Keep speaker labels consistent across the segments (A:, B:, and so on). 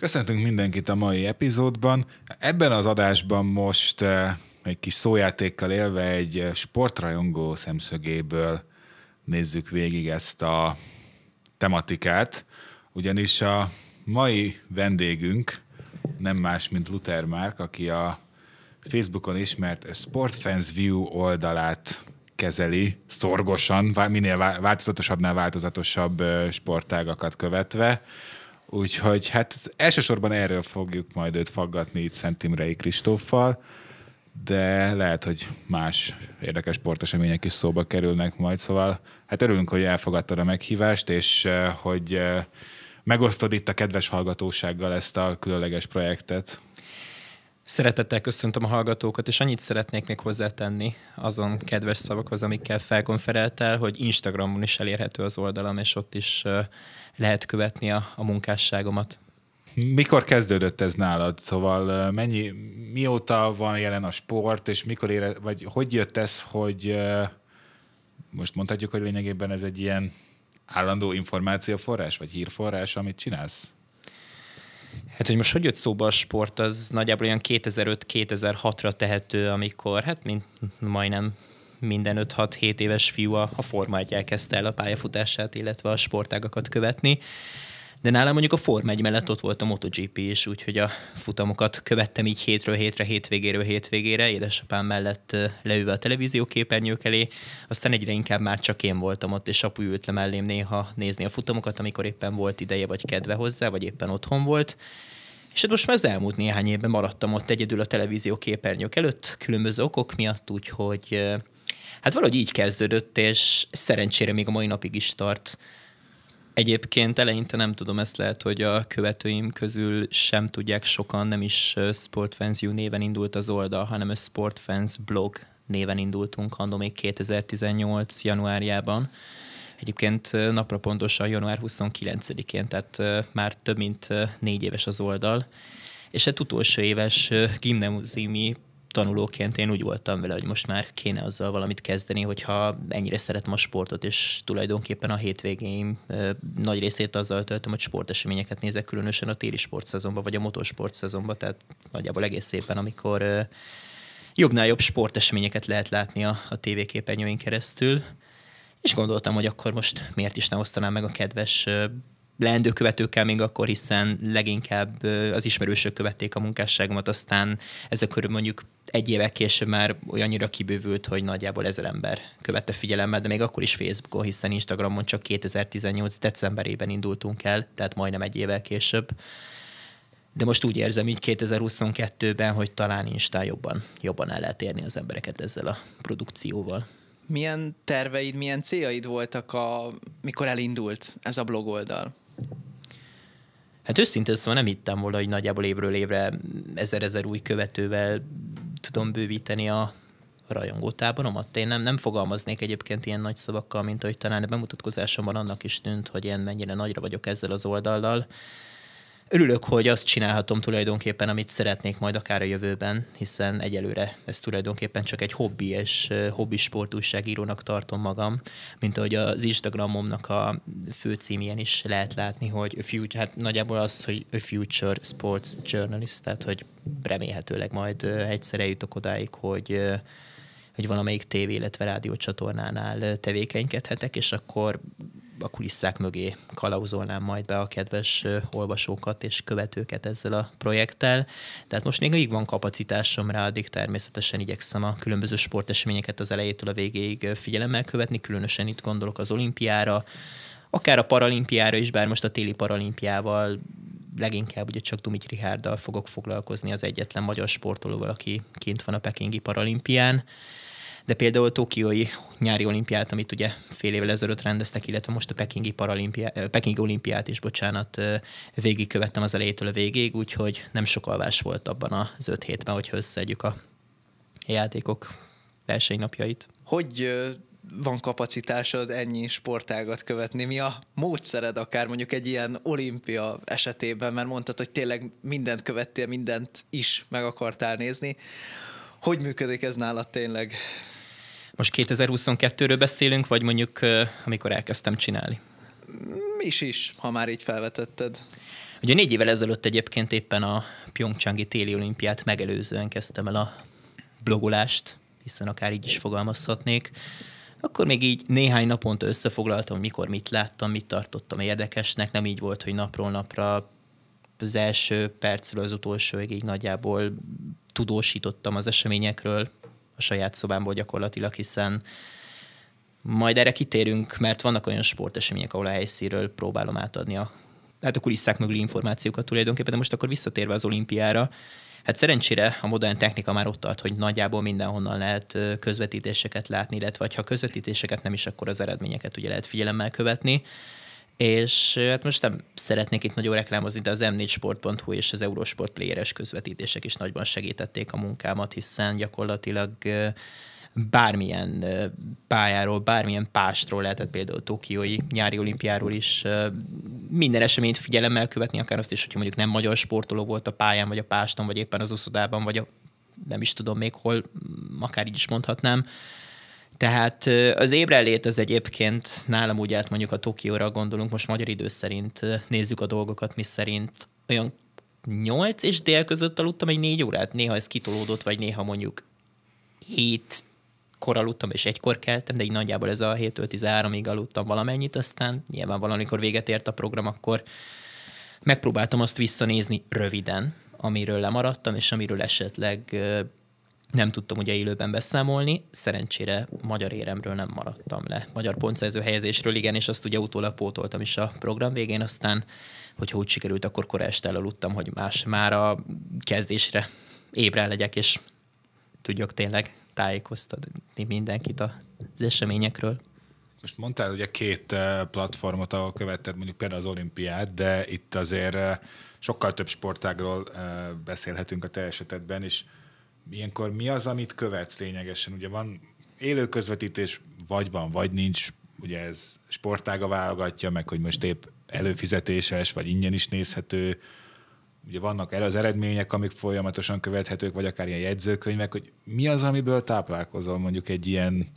A: Köszöntünk mindenkit a mai epizódban. Ebben az adásban most eh, egy kis szójátékkal élve egy eh, sportrajongó szemszögéből nézzük végig ezt a tematikát, ugyanis a mai vendégünk nem más, mint Luther Márk, aki a Facebookon ismert Sportfans View oldalát kezeli szorgosan, minél változatosabbnál változatosabb eh, sportágakat követve. Úgyhogy hát elsősorban erről fogjuk majd őt faggatni itt Szent Imrei Kristóffal, de lehet, hogy más érdekes sportesemények is szóba kerülnek majd, szóval hát örülünk, hogy elfogadtad a meghívást, és eh, hogy eh, megosztod itt a kedves hallgatósággal ezt a különleges projektet.
B: Szeretettel köszöntöm a hallgatókat, és annyit szeretnék még hozzátenni azon kedves szavakhoz, amikkel felkonferáltál, hogy Instagramon is elérhető az oldalam, és ott is eh, lehet követni a, a munkásságomat.
A: Mikor kezdődött ez nálad? Szóval mennyi, mióta van jelen a sport, és mikor ére, vagy hogy jött ez, hogy most mondhatjuk, hogy lényegében ez egy ilyen állandó információforrás, vagy hírforrás, amit csinálsz?
B: Hát, hogy most hogy jött szóba a sport, az nagyjából olyan 2005-2006-ra tehető, amikor hát mint majdnem minden 5-6-7 éves fiú a, a Forma 1 elkezdte el a pályafutását, illetve a sportágakat követni. De nálam mondjuk a Forma 1 mellett ott volt a MotoGP is, úgyhogy a futamokat követtem így hétről hétre, hétvégéről hétvégére, édesapám mellett leülve a televízió képernyők elé, aztán egyre inkább már csak én voltam ott, és apu ült le mellém néha nézni a futamokat, amikor éppen volt ideje vagy kedve hozzá, vagy éppen otthon volt. És hát most már az elmúlt néhány évben maradtam ott egyedül a televízió képernyők előtt, különböző okok miatt, úgyhogy Hát valahogy így kezdődött, és szerencsére még a mai napig is tart. Egyébként eleinte nem tudom, ezt lehet, hogy a követőim közül sem tudják sokan, nem is Sportfans U néven indult az oldal, hanem a Sportfans blog néven indultunk, annó még 2018. januárjában. Egyébként napra pontosan január 29-én, tehát már több mint négy éves az oldal. És egy utolsó éves gimnáziumi tanulóként én úgy voltam vele, hogy most már kéne azzal valamit kezdeni, hogyha ennyire szeretem a sportot, és tulajdonképpen a hétvégéim nagy részét azzal töltöm, hogy sporteseményeket nézek, különösen a téli sportszezonban, vagy a motorsport szezonban, tehát nagyjából egész szépen, amikor jobbnál jobb sporteseményeket lehet látni a, a tévéképernyőink keresztül. És gondoltam, hogy akkor most miért is ne osztanám meg a kedves leendő követőkkel még akkor, hiszen leginkább az ismerősök követték a munkásságomat, aztán ez a körül mondjuk egy évek később már olyannyira kibővült, hogy nagyjából ezer ember követte figyelemmel, de még akkor is Facebookon, hiszen Instagramon csak 2018 decemberében indultunk el, tehát majdnem egy évvel később. De most úgy érzem így 2022-ben, hogy talán Instán jobban, jobban el lehet érni az embereket ezzel a produkcióval.
C: Milyen terveid, milyen céljaid voltak, a, mikor elindult ez a blog oldal?
B: Hát őszintén szóval nem hittem volna, hogy nagyjából évről évre ezer-ezer új követővel tudom bővíteni a rajongótáboromat. Én nem, nem fogalmaznék egyébként ilyen nagy szavakkal, mint ahogy talán a bemutatkozásomban annak is tűnt, hogy én mennyire nagyra vagyok ezzel az oldallal. Örülök, hogy azt csinálhatom tulajdonképpen, amit szeretnék majd akár a jövőben, hiszen egyelőre ez tulajdonképpen csak egy hobbi és hobbi sportújságírónak tartom magam, mint ahogy az Instagramomnak a főcímén is lehet látni, hogy a future, hát nagyjából az, hogy a future sports journalist, tehát hogy remélhetőleg majd egyszer eljutok odáig, hogy hogy valamelyik tévé, illetve rádiócsatornánál tevékenykedhetek, és akkor a kulisszák mögé kalauzolnám majd be a kedves olvasókat és követőket ezzel a projekttel. Tehát most még így van kapacitásom rá, addig természetesen igyekszem a különböző sporteseményeket az elejétől a végéig figyelemmel követni, különösen itt gondolok az olimpiára, akár a paralimpiára is, bár most a téli paralimpiával leginkább ugye csak Dumit Rihárdal fogok foglalkozni, az egyetlen magyar sportolóval, aki kint van a Pekingi paralimpián de például Tokiói nyári olimpiát, amit ugye fél évvel ezelőtt rendeztek, illetve most a Pekingi, paralimpiá, Pekingi olimpiát is, bocsánat, végigkövettem az elejétől a végéig, úgyhogy nem sok alvás volt abban az öt hétben, hogy összeadjuk a játékok versenynapjait.
C: Hogy van kapacitásod ennyi sportágat követni? Mi a módszered akár mondjuk egy ilyen olimpia esetében, mert mondtad, hogy tényleg mindent követtél, mindent is meg akartál nézni. Hogy működik ez nálad tényleg?
B: Most 2022-ről beszélünk, vagy mondjuk amikor elkezdtem csinálni?
C: is is, ha már így felvetetted.
B: Ugye négy évvel ezelőtt egyébként éppen a Pyeongchangi téli olimpiát megelőzően kezdtem el a blogolást, hiszen akár így is fogalmazhatnék. Akkor még így néhány naponta összefoglaltam, mikor mit láttam, mit tartottam érdekesnek. Nem így volt, hogy napról napra az első percről az utolsóig így nagyjából tudósítottam az eseményekről a saját szobámból gyakorlatilag, hiszen majd erre kitérünk, mert vannak olyan sportesemények, ahol a helyszínről próbálom átadni a, hát a kulisszák mögüli információkat tulajdonképpen, de most akkor visszatérve az olimpiára, Hát szerencsére a modern technika már ott tart, hogy nagyjából mindenhonnan lehet közvetítéseket látni, illetve ha közvetítéseket nem is, akkor az eredményeket ugye lehet figyelemmel követni. És hát most nem szeretnék itt nagyon reklámozni, de az m4sport.hu és az Eurosport playeres közvetítések is nagyban segítették a munkámat, hiszen gyakorlatilag bármilyen pályáról, bármilyen pástról lehetett például Tokiói nyári olimpiáról is minden eseményt figyelemmel követni, akár azt is, hogyha mondjuk nem magyar sportoló volt a pályán, vagy a páston, vagy éppen az uszodában, vagy a, nem is tudom még hol, akár így is mondhatnám. Tehát az ébrelét az egyébként nálam úgy állt mondjuk a Tokióra gondolunk, most magyar idő szerint nézzük a dolgokat, mi szerint olyan 8 és dél között aludtam egy négy órát, néha ez kitolódott, vagy néha mondjuk 7 kor aludtam, és egykor keltem, de így nagyjából ez a 7-től 13-ig aludtam valamennyit, aztán nyilván valamikor véget ért a program, akkor megpróbáltam azt visszanézni röviden, amiről lemaradtam, és amiről esetleg nem tudtam ugye élőben beszámolni, szerencsére magyar éremről nem maradtam le. Magyar pontszerző helyezésről igen, és azt ugye utólag pótoltam is a program végén, aztán, hogyha úgy sikerült, akkor kora este elaludtam, hogy más már a kezdésre ébren legyek, és tudjak tényleg tájékoztatni mindenkit az eseményekről.
A: Most mondtál ugye két eh, platformot, ahol követted mondjuk például az olimpiát, de itt azért eh, sokkal több sportágról eh, beszélhetünk a te esetedben, és ilyenkor mi az, amit követsz lényegesen? Ugye van élő közvetítés, vagy van, vagy nincs, ugye ez sportága válogatja, meg hogy most épp előfizetéses, vagy ingyen is nézhető, ugye vannak el az eredmények, amik folyamatosan követhetők, vagy akár ilyen jegyzőkönyvek, hogy mi az, amiből táplálkozol mondjuk egy ilyen,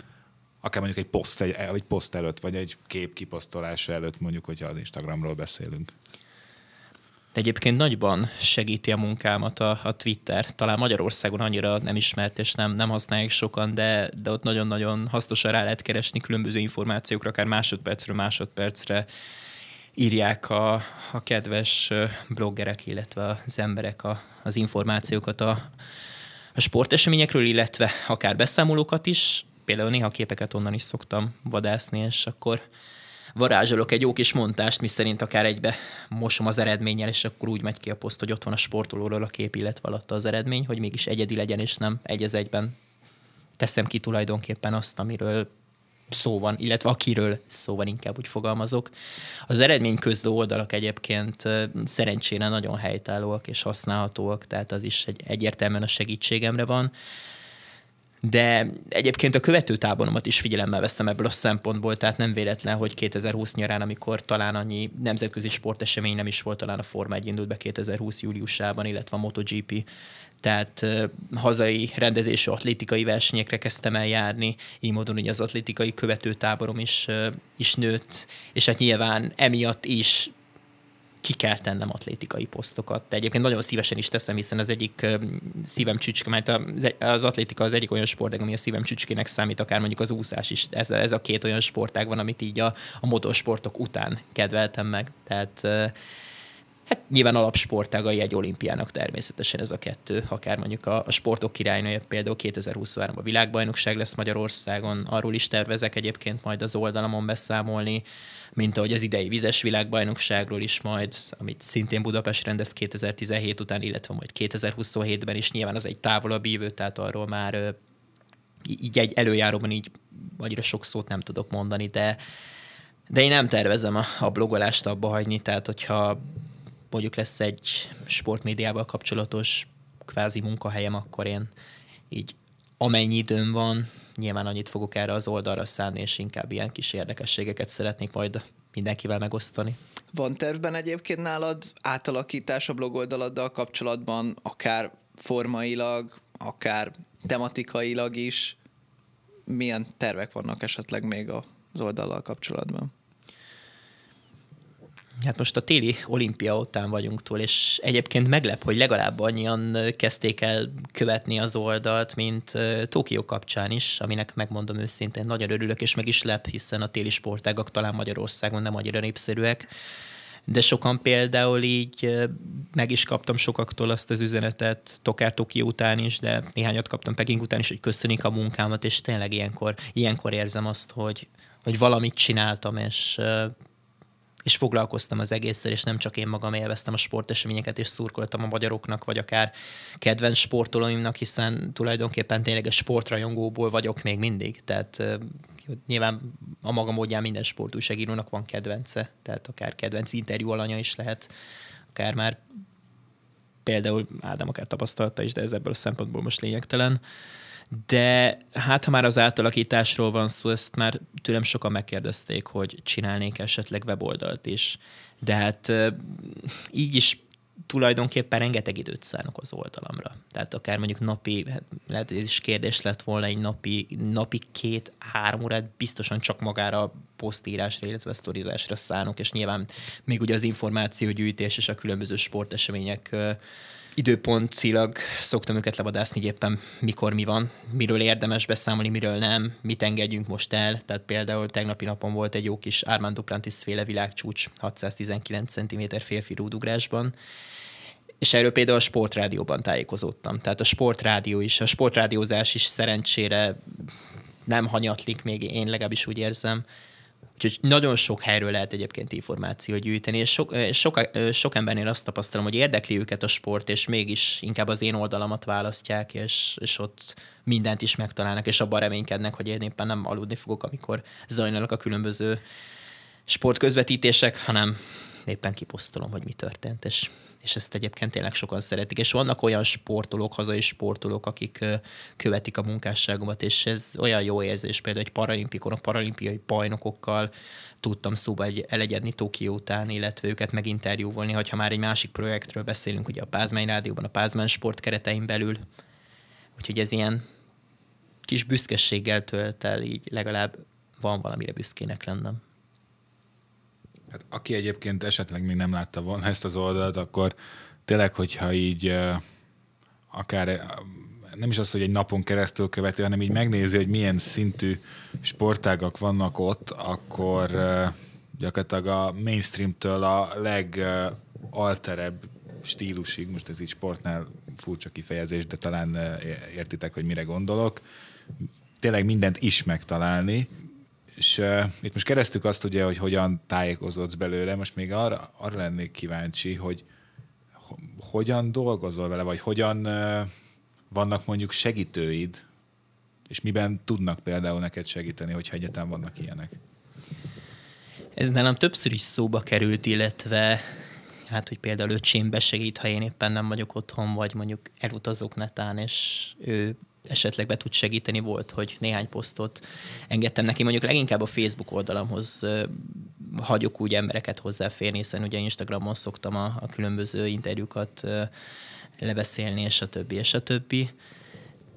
A: akár mondjuk egy poszt, egy, egy poszt előtt, vagy egy kép kiposztolása előtt, mondjuk, hogyha az Instagramról beszélünk.
B: De egyébként nagyban segíti a munkámat a, a Twitter. Talán Magyarországon annyira nem ismert, és nem, nem használják sokan, de, de ott nagyon-nagyon hasznosan rá lehet keresni különböző információkra, akár másodpercről másodpercre írják a, a kedves bloggerek, illetve az emberek a, az információkat a, a sporteseményekről, illetve akár beszámolókat is. Például néha képeket onnan is szoktam vadászni, és akkor varázsolok egy jó kis montást, mi szerint akár egybe mosom az eredménnyel, és akkor úgy megy ki a poszt, hogy ott van a sportolóról a kép, illetve alatta az eredmény, hogy mégis egyedi legyen, és nem egy az egyben teszem ki tulajdonképpen azt, amiről szó van, illetve akiről szó van, inkább úgy fogalmazok. Az eredmény közlő oldalak egyébként szerencsére nagyon helytállóak és használhatóak, tehát az is egy, egyértelműen a segítségemre van. De egyébként a követő táboromat is figyelemmel veszem ebből a szempontból, tehát nem véletlen, hogy 2020 nyarán, amikor talán annyi nemzetközi sportesemény nem is volt, talán a Forma 1 indult be 2020 júliusában, illetve a MotoGP. Tehát hazai rendezésű atlétikai versenyekre kezdtem el járni, így módon hogy az atlétikai követőtáborom is, is nőtt, és hát nyilván emiatt is ki kell tennem atlétikai posztokat. De egyébként nagyon szívesen is teszem, hiszen az egyik szívem csücske, mert az atlétika az egyik olyan sportág, ami a szívem csücskének számít, akár mondjuk az úszás is. Ez, ez a két olyan sportág van, amit így a, a motorsportok után kedveltem meg. Tehát Hát nyilván alapsportágai egy olimpiának természetesen ez a kettő, akár mondjuk a, a sportok királynője például 2023 a világbajnokság lesz Magyarországon, arról is tervezek egyébként majd az oldalamon beszámolni, mint ahogy az idei vizes világbajnokságról is majd, amit szintén Budapest rendez 2017 után, illetve majd 2027-ben is, nyilván az egy távolabb ívő, tehát arról már így egy előjáróban így annyira sok szót nem tudok mondani, de de én nem tervezem a, a blogolást abba hagyni, tehát hogyha mondjuk lesz egy sportmédiával kapcsolatos kvázi munkahelyem, akkor én így amennyi időm van, nyilván annyit fogok erre az oldalra szállni, és inkább ilyen kis érdekességeket szeretnék majd mindenkivel megosztani.
C: Van tervben egyébként nálad átalakítás a blogoldaladdal kapcsolatban, akár formailag, akár tematikailag is? Milyen tervek vannak esetleg még az oldallal kapcsolatban?
B: Hát most a téli olimpia után vagyunk túl, és egyébként meglep, hogy legalább annyian kezdték el követni az oldalt, mint Tokió kapcsán is, aminek megmondom őszintén, nagyon örülök, és meg is lep, hiszen a téli sportágak talán Magyarországon nem annyira népszerűek. De sokan például így meg is kaptam sokaktól azt az üzenetet, Tokár Tokió után is, de néhányat kaptam Peking után is, hogy köszönik a munkámat, és tényleg ilyenkor, ilyenkor érzem azt, hogy, hogy valamit csináltam, és és foglalkoztam az egésszel, és nem csak én magam élveztem a sporteseményeket, és szurkoltam a magyaroknak, vagy akár kedvenc sportolóimnak, hiszen tulajdonképpen tényleg egy sportrajongóból vagyok még mindig. Tehát nyilván a maga módján minden sportújságírónak van kedvence, tehát akár kedvenc interjú alanya is lehet, akár már például Ádám akár tapasztalta is, de ez ebből a szempontból most lényegtelen. De hát, ha már az átalakításról van szó, ezt már tőlem sokan megkérdezték, hogy csinálnék esetleg weboldalt is. De hát így is tulajdonképpen rengeteg időt szánok az oldalamra. Tehát akár mondjuk napi, hát lehet, hogy ez is kérdés lett volna, egy napi, napi két-három órát biztosan csak magára posztírásra, illetve sztorizásra szánok, és nyilván még ugye az információgyűjtés és a különböző sportesemények időpontcilag szoktam őket levadászni, hogy éppen mikor mi van, miről érdemes beszámolni, miről nem, mit engedjünk most el. Tehát például tegnapi napon volt egy jó kis Armand Duplantis féle világcsúcs 619 cm férfi rúdugrásban, és erről például a sportrádióban tájékozódtam. Tehát a sportrádió is, a sportrádiózás is szerencsére nem hanyatlik, még én legalábbis úgy érzem, Úgyhogy nagyon sok helyről lehet egyébként információt gyűjteni, és sok, sok, sok embernél azt tapasztalom, hogy érdekli őket a sport, és mégis inkább az én oldalamat választják, és, és ott mindent is megtalálnak, és abban reménykednek, hogy én éppen nem aludni fogok, amikor zajlanak a különböző sportközvetítések, hanem éppen kiposztolom, hogy mi történt, és és ezt egyébként tényleg sokan szeretik. És vannak olyan sportolók, hazai sportolók, akik követik a munkásságomat, és ez olyan jó érzés, például egy paralimpikon, a paralimpiai bajnokokkal tudtam szóba egy, elegyedni Tokió után, illetve őket meginterjúvolni, hogyha már egy másik projektről beszélünk, ugye a Pázmány Rádióban, a Pázmány sport keretein belül. Úgyhogy ez ilyen kis büszkeséggel tölt el, így legalább van valamire büszkének lennem.
A: Hát, aki egyébként esetleg még nem látta volna ezt az oldalt, akkor tényleg, hogyha így akár nem is az, hogy egy napon keresztül követi, hanem így megnézi, hogy milyen szintű sportágak vannak ott, akkor gyakorlatilag a mainstreamtől a legalterebb stílusig, most ez így sportnál furcsa kifejezés, de talán értitek, hogy mire gondolok, tényleg mindent is megtalálni, és uh, itt most keresztük azt ugye, hogy hogyan tájékozódsz belőle, most még arra, arra lennék kíváncsi, hogy ho, hogyan dolgozol vele, vagy hogyan uh, vannak mondjuk segítőid, és miben tudnak például neked segíteni, hogyha egyetem vannak ilyenek?
B: Ez nálam többször is szóba került, illetve hát, hogy például öcsém besegít, ha én éppen nem vagyok otthon, vagy mondjuk elutazok netán, és ő esetleg be tud segíteni, volt, hogy néhány posztot engedtem neki. Mondjuk leginkább a Facebook oldalamhoz hagyok úgy embereket hozzáférni, hiszen ugye Instagramon szoktam a, a különböző interjúkat lebeszélni, és a többi, és a többi.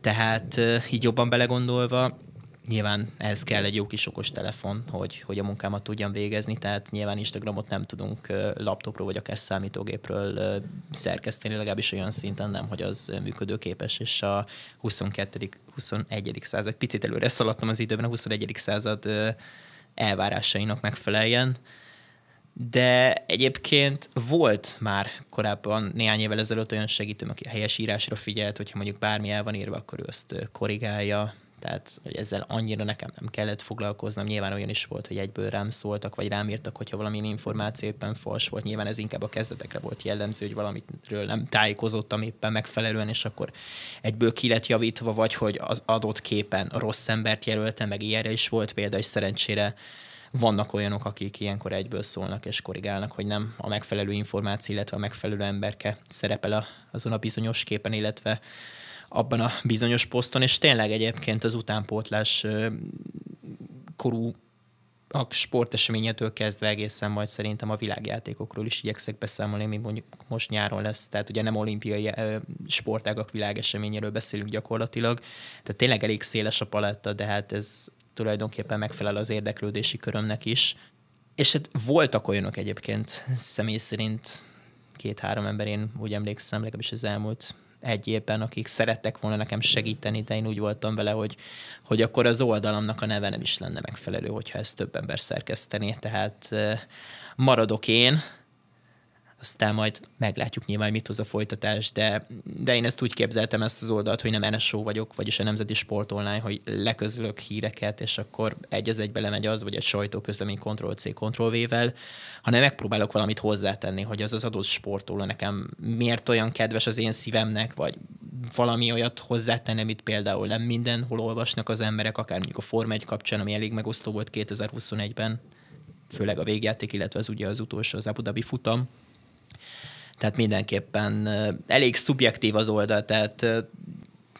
B: Tehát így jobban belegondolva, nyilván ehhez kell egy jó kis okos telefon, hogy, hogy a munkámat tudjam végezni, tehát nyilván Instagramot nem tudunk laptopról vagy akár számítógépről szerkeszteni, legalábbis olyan szinten nem, hogy az működőképes, és a 22. 21. század, picit előre szaladtam az időben, a 21. század elvárásainak megfeleljen. De egyébként volt már korábban néhány évvel ezelőtt olyan segítőm, aki helyes írásra figyelt, hogyha mondjuk bármi el van írva, akkor ő azt korrigálja, tehát hogy ezzel annyira nekem nem kellett foglalkoznom. Nyilván olyan is volt, hogy egyből rám szóltak, vagy rám írtak, hogyha valamilyen információ éppen fals volt. Nyilván ez inkább a kezdetekre volt jellemző, hogy valamitről nem tájékozottam éppen megfelelően, és akkor egyből ki lett javítva, vagy hogy az adott képen rossz embert jelöltem, meg ilyenre is volt példa, és szerencsére vannak olyanok, akik ilyenkor egyből szólnak és korrigálnak, hogy nem a megfelelő információ, illetve a megfelelő emberke szerepel a, azon a bizonyos képen, illetve abban a bizonyos poszton, és tényleg egyébként az utánpótlás korú a sporteseményetől kezdve egészen majd szerintem a világjátékokról is igyekszek beszámolni, mi mondjuk most nyáron lesz, tehát ugye nem olimpiai sportágak világeseményéről beszélünk gyakorlatilag, tehát tényleg elég széles a paletta, de hát ez tulajdonképpen megfelel az érdeklődési körömnek is, És hát voltak olyanok egyébként személy szerint két-három ember, én úgy emlékszem, legalábbis az elmúlt egy évben, akik szerettek volna nekem segíteni, de én úgy voltam vele, hogy, hogy akkor az oldalamnak a neve nem is lenne megfelelő, hogyha ezt több ember szerkesztené. Tehát maradok én, aztán majd meglátjuk nyilván, mit hoz a folytatás, de, de én ezt úgy képzeltem ezt az oldalt, hogy nem NSO vagyok, vagyis a Nemzeti Sport Online, hogy leközlök híreket, és akkor egy az egybe lemegy az, vagy egy sajtóközlemény Ctrl-C, Ctrl-V-vel, hanem megpróbálok valamit hozzátenni, hogy az az adott sportoló nekem miért olyan kedves az én szívemnek, vagy valami olyat hozzátenni, amit például nem mindenhol olvasnak az emberek, akár mondjuk a Forma 1 kapcsán, ami elég megosztó volt 2021-ben, főleg a végjáték, illetve az ugye az utolsó, az Abu Dhabi futam, tehát mindenképpen elég szubjektív az oldal, tehát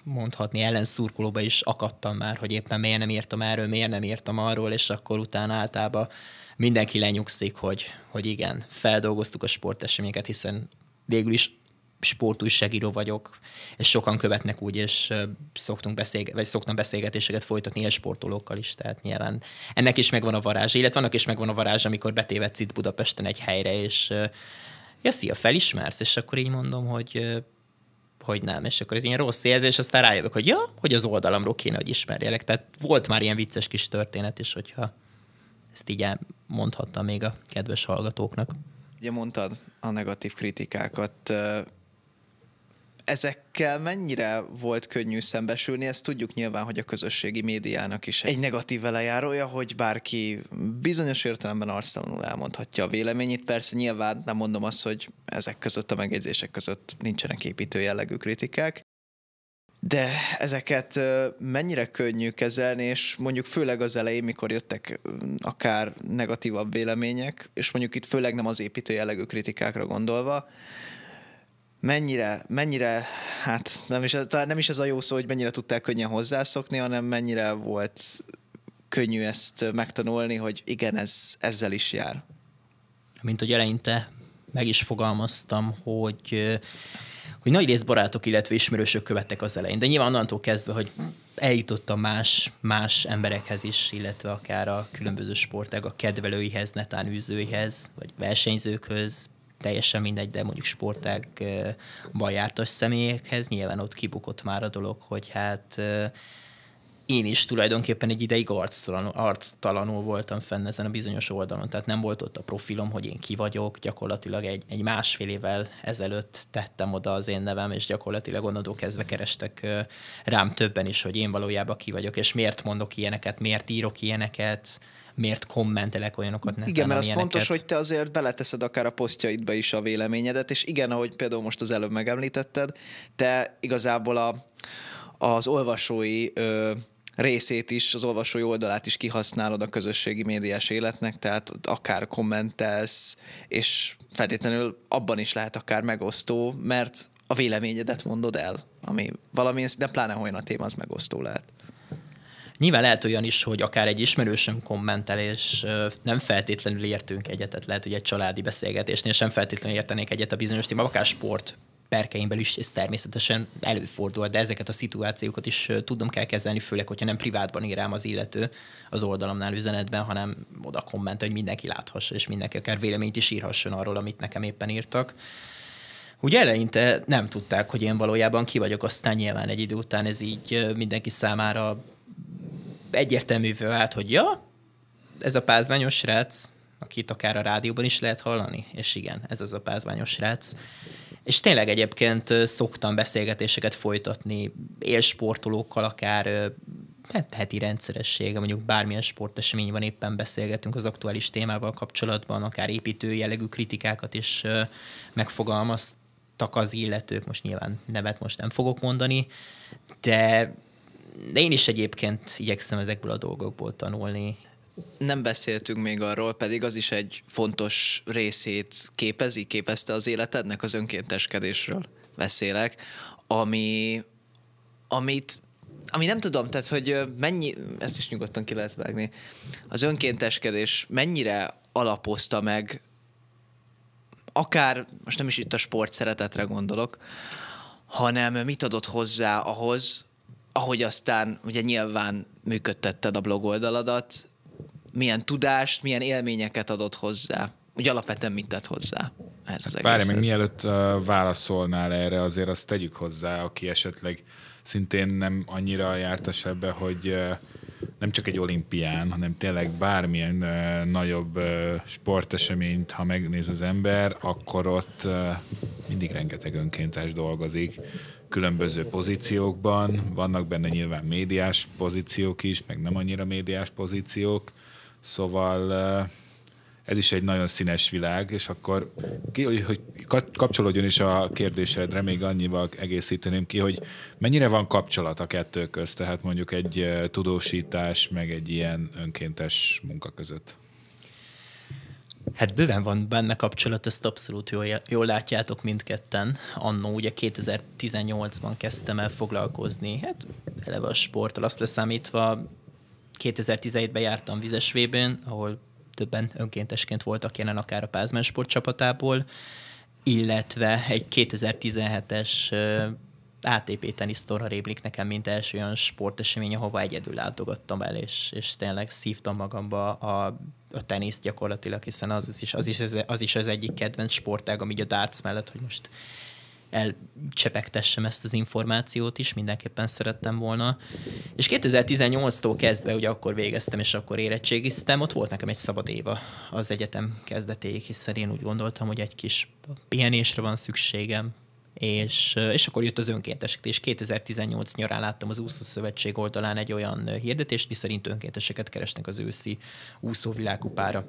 B: mondhatni ellenszurkolóba is akadtam már, hogy éppen miért nem írtam erről, miért nem írtam arról, és akkor utána általában mindenki lenyugszik, hogy, hogy igen, feldolgoztuk a sporteseményeket, hiszen végül is sportújságíró vagyok, és sokan követnek úgy, és szoktunk beszélget, vagy szoktam beszélgetéseket folytatni ilyen sportolókkal is, tehát nyilván ennek is megvan a varázs, illetve annak is megvan a varázs, amikor betévedsz itt Budapesten egy helyre, és ja, szia, felismersz? És akkor így mondom, hogy hogy nem, és akkor ez ilyen rossz érzés, aztán rájövök, hogy ja, hogy az oldalamról kéne, hogy ismerjelek. Tehát volt már ilyen vicces kis történet is, hogyha ezt így mondhattam még a kedves hallgatóknak.
C: Ugye mondtad a negatív kritikákat, ezekkel mennyire volt könnyű szembesülni? Ezt tudjuk nyilván, hogy a közösségi médiának is egy negatív velejárója, hogy bárki bizonyos értelemben arctalanul elmondhatja a véleményét. Persze nyilván nem mondom azt, hogy ezek között a megjegyzések között nincsenek építő jellegű kritikák, de ezeket mennyire könnyű kezelni, és mondjuk főleg az elején, mikor jöttek akár negatívabb vélemények, és mondjuk itt főleg nem az építő jellegű kritikákra gondolva, mennyire, mennyire, hát nem is, nem is ez a jó szó, hogy mennyire tudták könnyen hozzászokni, hanem mennyire volt könnyű ezt megtanulni, hogy igen, ez, ezzel is jár.
B: Mint hogy eleinte meg is fogalmaztam, hogy hogy nagy rész barátok, illetve ismerősök követtek az elején. De nyilván onnantól kezdve, hogy eljutottam más, más emberekhez is, illetve akár a különböző sportág a kedvelőihez, netán űzőihez, vagy versenyzőkhöz, teljesen mindegy, de mondjuk sportágban jártas személyekhez, nyilván ott kibukott már a dolog, hogy hát én is tulajdonképpen egy ideig arctalanul, arctalanul voltam fenn ezen a bizonyos oldalon, tehát nem volt ott a profilom, hogy én ki vagyok, gyakorlatilag egy, egy másfél évvel ezelőtt tettem oda az én nevem, és gyakorlatilag onnantól kezdve kerestek rám többen is, hogy én valójában ki vagyok, és miért mondok ilyeneket, miért írok ilyeneket, miért kommentelek olyanokat?
C: Neten, Igen, mert az ilyeneket. fontos, hogy te azért beleteszed akár a posztjaidba is a véleményedet, és igen, ahogy például most az előbb megemlítetted, te igazából a, az olvasói ö, részét is, az olvasói oldalát is kihasználod a közösségi médiás életnek, tehát akár kommentelsz, és feltétlenül abban is lehet akár megosztó, mert a véleményedet mondod el, ami valami, de pláne olyan a téma, az megosztó lehet.
B: Nyilván lehet olyan is, hogy akár egy ismerősöm kommentel, és nem feltétlenül értünk egyetet, lehet, hogy egy családi beszélgetésnél sem feltétlenül értenék egyet a bizonyos téma, akár sport perkeim belül is ez természetesen előfordul, de ezeket a szituációkat is tudom kell kezelni, főleg, hogyha nem privátban ír rám az illető az oldalamnál üzenetben, hanem oda komment, hogy mindenki láthassa, és mindenki akár véleményt is írhasson arról, amit nekem éppen írtak. Ugye eleinte nem tudták, hogy én valójában ki vagyok, aztán nyilván egy idő után ez így mindenki számára egyértelművé vált, hogy ja, ez a pázmányos srác, akit akár a rádióban is lehet hallani, és igen, ez az a pázmányos srác. És tényleg egyébként szoktam beszélgetéseket folytatni élsportolókkal, akár hát, heti rendszeressége, mondjuk bármilyen sportesemény van, éppen beszélgetünk az aktuális témával kapcsolatban, akár építő jellegű kritikákat is megfogalmaztak az illetők, most nyilván nevet most nem fogok mondani, de de én is egyébként igyekszem ezekből a dolgokból tanulni.
C: Nem beszéltünk még arról, pedig az is egy fontos részét képezi, képezte az életednek, az önkénteskedésről beszélek, ami, amit ami nem tudom, tehát, hogy mennyi, ezt is nyugodtan ki lehet vágni, az önkénteskedés mennyire alapozta meg, akár, most nem is itt a sport szeretetre gondolok, hanem mit adott hozzá ahhoz, ahogy aztán ugye nyilván működtetted a blog oldaladat, milyen tudást, milyen élményeket adott hozzá? Úgy alapvetően mit tett hozzá ehhez az
A: hát Várj, még mielőtt válaszolnál erre, azért azt tegyük hozzá, aki esetleg szintén nem annyira jártas ebbe, hogy nem csak egy olimpián, hanem tényleg bármilyen uh, nagyobb uh, sporteseményt, ha megnéz az ember, akkor ott uh, mindig rengeteg önkéntes dolgozik különböző pozíciókban, vannak benne nyilván médiás pozíciók is, meg nem annyira médiás pozíciók, szóval ez is egy nagyon színes világ, és akkor ki, hogy, hogy kapcsolódjon is a kérdésedre, még annyival egészíteném ki, hogy mennyire van kapcsolat a kettő közt, tehát mondjuk egy tudósítás, meg egy ilyen önkéntes munka között.
B: Hát bőven van benne kapcsolat, ezt abszolút jól, jól látjátok mindketten. Annó ugye 2018-ban kezdtem el foglalkozni, hát eleve a sporttal azt leszámítva 2017-ben jártam vizesvében, ahol többen önkéntesként voltak jelen akár a Pázmán sport illetve egy 2017-es ATP tenisztorra réblik nekem, mint első olyan sportesemény, ahova egyedül látogattam el, és, és tényleg szívtam magamba a, a teniszt gyakorlatilag, hiszen az is, az, is, az is az egyik kedvenc sportág, ami a darts mellett, hogy most elcsepegtessem ezt az információt is, mindenképpen szerettem volna. És 2018-tól kezdve, ugye akkor végeztem, és akkor érettségiztem, ott volt nekem egy szabad éva az egyetem kezdetéig, hiszen én úgy gondoltam, hogy egy kis pihenésre van szükségem, és, és akkor jött az önkéntesek, és 2018 nyarán láttam az úszó szövetség oldalán egy olyan hirdetést, miszerint önkénteseket keresnek az őszi úszóvilágkupára.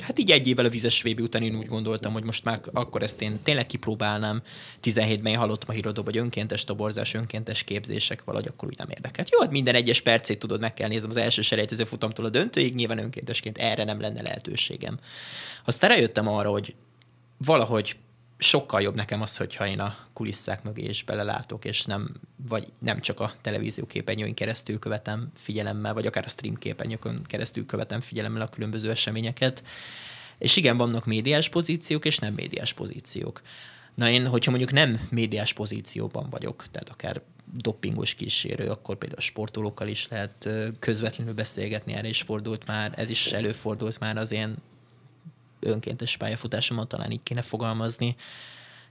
B: Hát így egy évvel a vizes VB után én úgy gondoltam, hogy most már akkor ezt én tényleg kipróbálnám. 17-ben én hallottam a híradóban, hogy önkéntes toborzás, önkéntes képzések, valahogy akkor úgy nem érdekelt. Jó, hát minden egyes percét tudod, meg kell néznem az első selejtező futamtól a döntőig, nyilván önkéntesként erre nem lenne lehetőségem. Aztán rájöttem arra, hogy valahogy sokkal jobb nekem az, hogyha én a kulisszák mögé is belelátok, és nem, vagy nem csak a televízió képernyőin keresztül követem figyelemmel, vagy akár a stream képernyőkön keresztül követem figyelemmel a különböző eseményeket. És igen, vannak médiás pozíciók, és nem médiás pozíciók. Na én, hogyha mondjuk nem médiás pozícióban vagyok, tehát akár doppingos kísérő, akkor például sportolókkal is lehet közvetlenül beszélgetni, erre is fordult már, ez is előfordult már az én önkéntes pályafutásomon talán így kéne fogalmazni,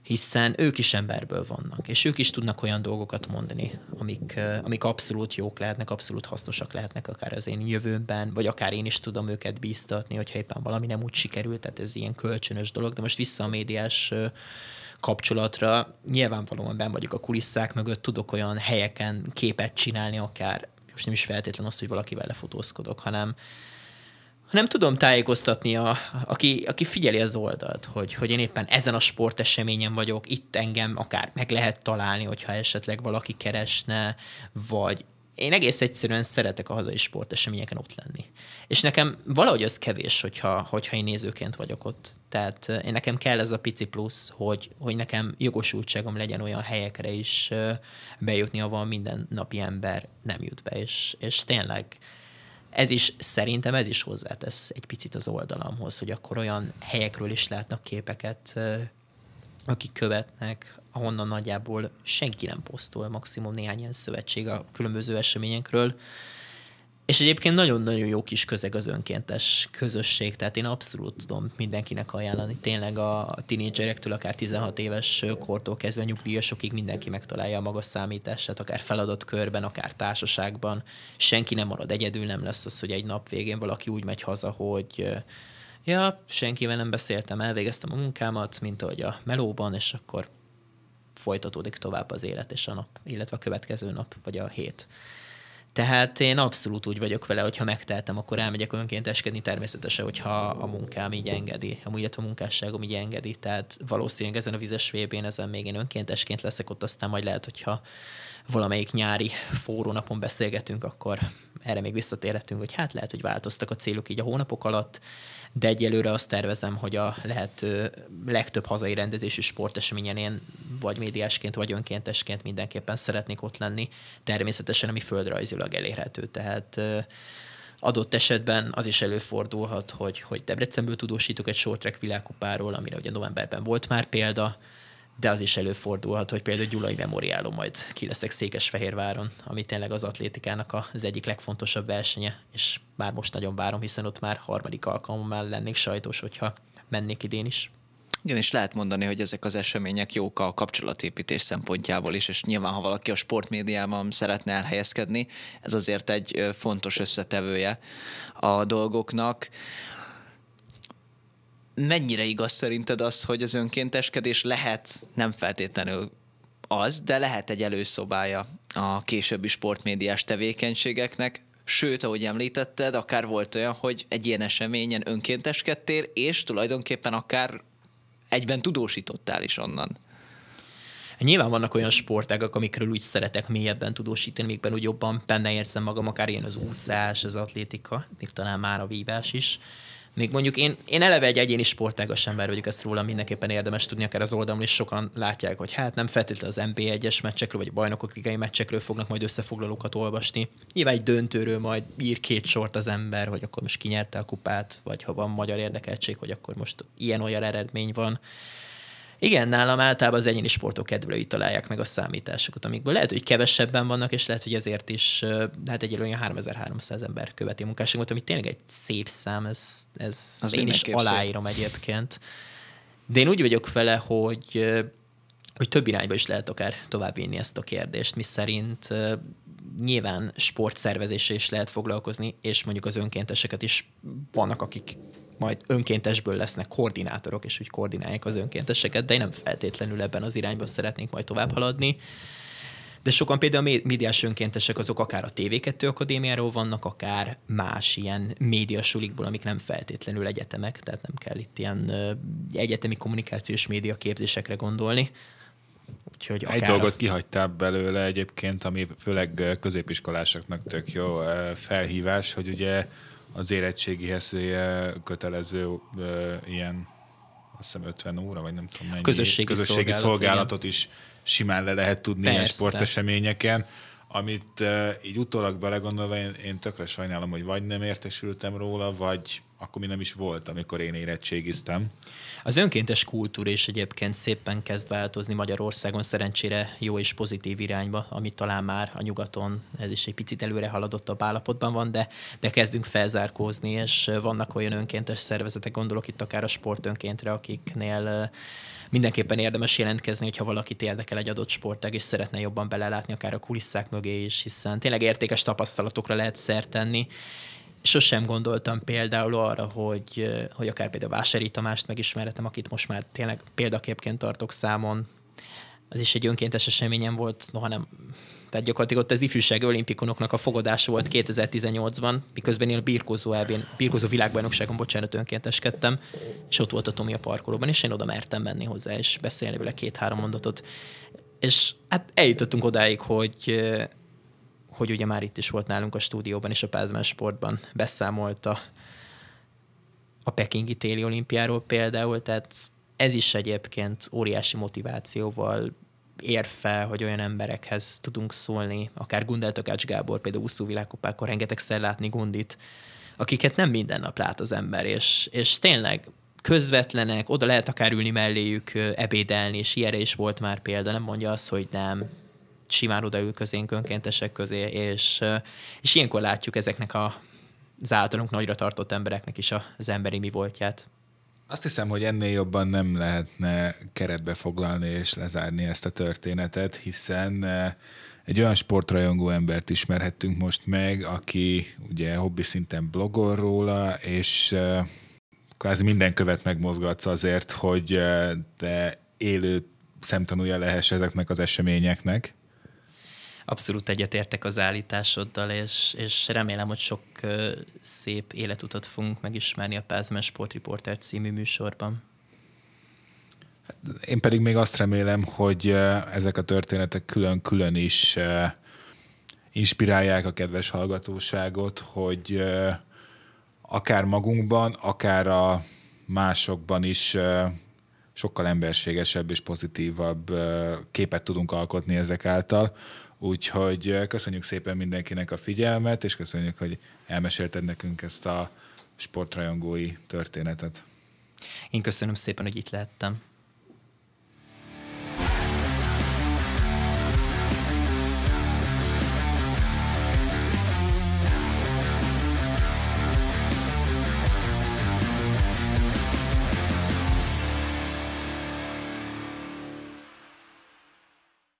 B: hiszen ők is emberből vannak, és ők is tudnak olyan dolgokat mondani, amik, amik abszolút jók lehetnek, abszolút hasznosak lehetnek akár az én jövőmben, vagy akár én is tudom őket bíztatni, hogyha éppen valami nem úgy sikerült, tehát ez ilyen kölcsönös dolog, de most vissza a médiás kapcsolatra, nyilvánvalóan ben vagyok a kulisszák mögött, tudok olyan helyeken képet csinálni, akár most nem is feltétlenül az, hogy valakivel lefotózkodok, hanem, hanem tudom tájékoztatni, a, aki, aki figyeli az oldalt, hogy, hogy én éppen ezen a sporteseményen vagyok, itt engem akár meg lehet találni, hogyha esetleg valaki keresne, vagy én egész egyszerűen szeretek a hazai sporteseményeken ott lenni. És nekem valahogy az kevés, hogyha, hogyha én nézőként vagyok ott. Tehát én nekem kell ez a pici plusz, hogy, hogy nekem jogosultságom legyen olyan helyekre is bejutni, ahol minden napi ember nem jut be. És, és tényleg ez is szerintem ez is hozzátesz egy picit az oldalamhoz, hogy akkor olyan helyekről is látnak képeket, akik követnek, ahonnan nagyjából senki nem posztol, maximum néhány ilyen szövetség a különböző eseményekről, és egyébként nagyon-nagyon jó kis közeg az önkéntes közösség, tehát én abszolút tudom mindenkinek ajánlani. Tényleg a tinédzserektől, akár 16 éves kortól kezdve nyugdíjasokig mindenki megtalálja a maga számítását, akár feladat körben, akár társaságban. Senki nem marad egyedül, nem lesz az, hogy egy nap végén valaki úgy megy haza, hogy ja, senkivel nem beszéltem, elvégeztem a munkámat, mint ahogy a melóban, és akkor folytatódik tovább az élet és a nap, illetve a következő nap, vagy a hét. Tehát én abszolút úgy vagyok vele, hogy ha megteltem, akkor elmegyek önkénteskedni, természetesen, hogyha a munkám így engedi, amúgy a munkásságom így engedi, tehát valószínűleg ezen a vizes vb ezen még én önkéntesként leszek ott, aztán majd lehet, hogyha valamelyik nyári forrónapon beszélgetünk, akkor erre még visszatérhetünk, hogy hát lehet, hogy változtak a célok így a hónapok alatt, de egyelőre azt tervezem, hogy a lehető legtöbb hazai rendezésű sporteseményen én vagy médiásként, vagy önkéntesként mindenképpen szeretnék ott lenni. Természetesen, ami földrajzilag elérhető. Tehát adott esetben az is előfordulhat, hogy, hogy Debrecenből tudósítok egy short track világkupáról, amire ugye novemberben volt már példa, de az is előfordulhat, hogy például Gyulai Memoriálon majd ki leszek Székesfehérváron, ami tényleg az atlétikának az egyik legfontosabb versenye, és már most nagyon várom, hiszen ott már harmadik alkalommal lennék sajtos, hogyha mennék idén is.
C: Igen, és lehet mondani, hogy ezek az események jók a kapcsolatépítés szempontjából is, és nyilván, ha valaki a sportmédiában szeretne elhelyezkedni, ez azért egy fontos összetevője a dolgoknak. Mennyire igaz szerinted az, hogy az önkénteskedés lehet nem feltétlenül az, de lehet egy előszobája a későbbi sportmédiás tevékenységeknek, Sőt, ahogy említetted, akár volt olyan, hogy egy ilyen eseményen önkénteskedtél, és tulajdonképpen akár egyben tudósítottál is onnan.
B: Nyilván vannak olyan sportágak, amikről úgy szeretek mélyebben tudósítani, amikben úgy jobban benne érzem magam, akár ilyen az úszás, az atlétika, még talán már a vívás is. Még mondjuk én, én eleve egy egyéni sportágas ember vagyok, ezt róla mindenképpen érdemes tudni, akár az oldalon is sokan látják, hogy hát nem feltétlenül az NB1-es meccsekről, vagy a bajnokok ligai meccsekről fognak majd összefoglalókat olvasni. Nyilván egy döntőről majd ír két sort az ember, hogy akkor most kinyerte a kupát, vagy ha van magyar érdekeltség, hogy akkor most ilyen-olyan eredmény van. Igen, nálam általában az egyéni sportok kedvelői találják meg a számításokat, amikből lehet, hogy kevesebben vannak, és lehet, hogy ezért is, hát egy olyan 3300 ember követi a munkásságot, ami tényleg egy szép szám, ez, ez az én is aláírom egyébként. De én úgy vagyok vele, hogy hogy több irányba is lehet akár továbbvinni ezt a kérdést, mi szerint nyilván sportszervezéssel is lehet foglalkozni, és mondjuk az önkénteseket is vannak, akik majd önkéntesből lesznek koordinátorok, és úgy koordinálják az önkénteseket, de én nem feltétlenül ebben az irányban szeretnénk majd tovább haladni. De sokan például a médiás önkéntesek azok akár a TV2 Akadémiáról vannak, akár más ilyen médiasulikból, amik nem feltétlenül egyetemek, tehát nem kell itt ilyen egyetemi kommunikációs média képzésekre gondolni.
A: Úgyhogy Egy dolgot a... kihagytál belőle egyébként, ami főleg középiskolásoknak tök jó felhívás, hogy ugye az érettségihez kötelező ilyen azt hiszem 50 óra, vagy nem tudom mennyi.
B: Közösségi,
A: közösségi szolgálat, szolgálatot is simán le lehet tudni Persze. ilyen sporteseményeken, amit uh, így utólag belegondolva én, én tökre sajnálom, hogy vagy nem értesültem róla, vagy akkor mi nem is volt, amikor én érettségiztem.
B: Az önkéntes kultúra is egyébként szépen kezd változni Magyarországon, szerencsére jó és pozitív irányba, ami talán már a nyugaton ez is egy picit előre haladottabb állapotban van, de, de kezdünk felzárkózni, és vannak olyan önkéntes szervezetek, gondolok itt akár a sportönkéntre, akiknél mindenképpen érdemes jelentkezni, hogyha valakit érdekel egy adott sportág, és szeretne jobban belelátni akár a kulisszák mögé is, hiszen tényleg értékes tapasztalatokra lehet szert tenni, sosem gondoltam például arra, hogy, hogy akár például Vásári Tamást megismerhetem, akit most már tényleg példaképként tartok számon. Az is egy önkéntes eseményem volt, noha nem, tehát gyakorlatilag ott az ifjúság olimpikonoknak a fogadása volt 2018-ban, miközben én a birkózó elbén, birkózó világbajnokságon, bocsánat, önkénteskedtem, és ott volt a Tomi a parkolóban, és én oda mertem menni hozzá, és beszélni vele két-három mondatot. És hát eljutottunk odáig, hogy hogy ugye már itt is volt nálunk a stúdióban és a Pázmán Sportban beszámolt a, a Pekingi téli olimpiáról például, tehát ez is egyébként óriási motivációval ér fel, hogy olyan emberekhez tudunk szólni, akár Gundel Takács Gábor, például úszó világkupákon rengetegszer látni Gundit, akiket nem minden nap lát az ember, és, és tényleg közvetlenek, oda lehet akár ülni melléjük, ebédelni, és ilyenre is volt már példa, nem mondja azt, hogy nem, simán odaül közénk önkéntesek közé, és, és ilyenkor látjuk ezeknek a, az általunk nagyra tartott embereknek is az emberi mi voltját.
A: Azt hiszem, hogy ennél jobban nem lehetne keretbe foglalni és lezárni ezt a történetet, hiszen egy olyan sportrajongó embert ismerhettünk most meg, aki ugye hobbi szinten blogol róla, és kvázi minden követ megmozgatsz azért, hogy te élő szemtanúja lehess ezeknek az eseményeknek
B: abszolút egyetértek az állításoddal, és, és remélem, hogy sok szép életutat fogunk megismerni a Pázmen Sport Reporter című műsorban.
A: Én pedig még azt remélem, hogy ezek a történetek külön-külön is inspirálják a kedves hallgatóságot, hogy akár magunkban, akár a másokban is sokkal emberségesebb és pozitívabb képet tudunk alkotni ezek által. Úgyhogy köszönjük szépen mindenkinek a figyelmet, és köszönjük, hogy elmesélted nekünk ezt a sportrajongói történetet.
B: Én köszönöm szépen, hogy itt lehettem.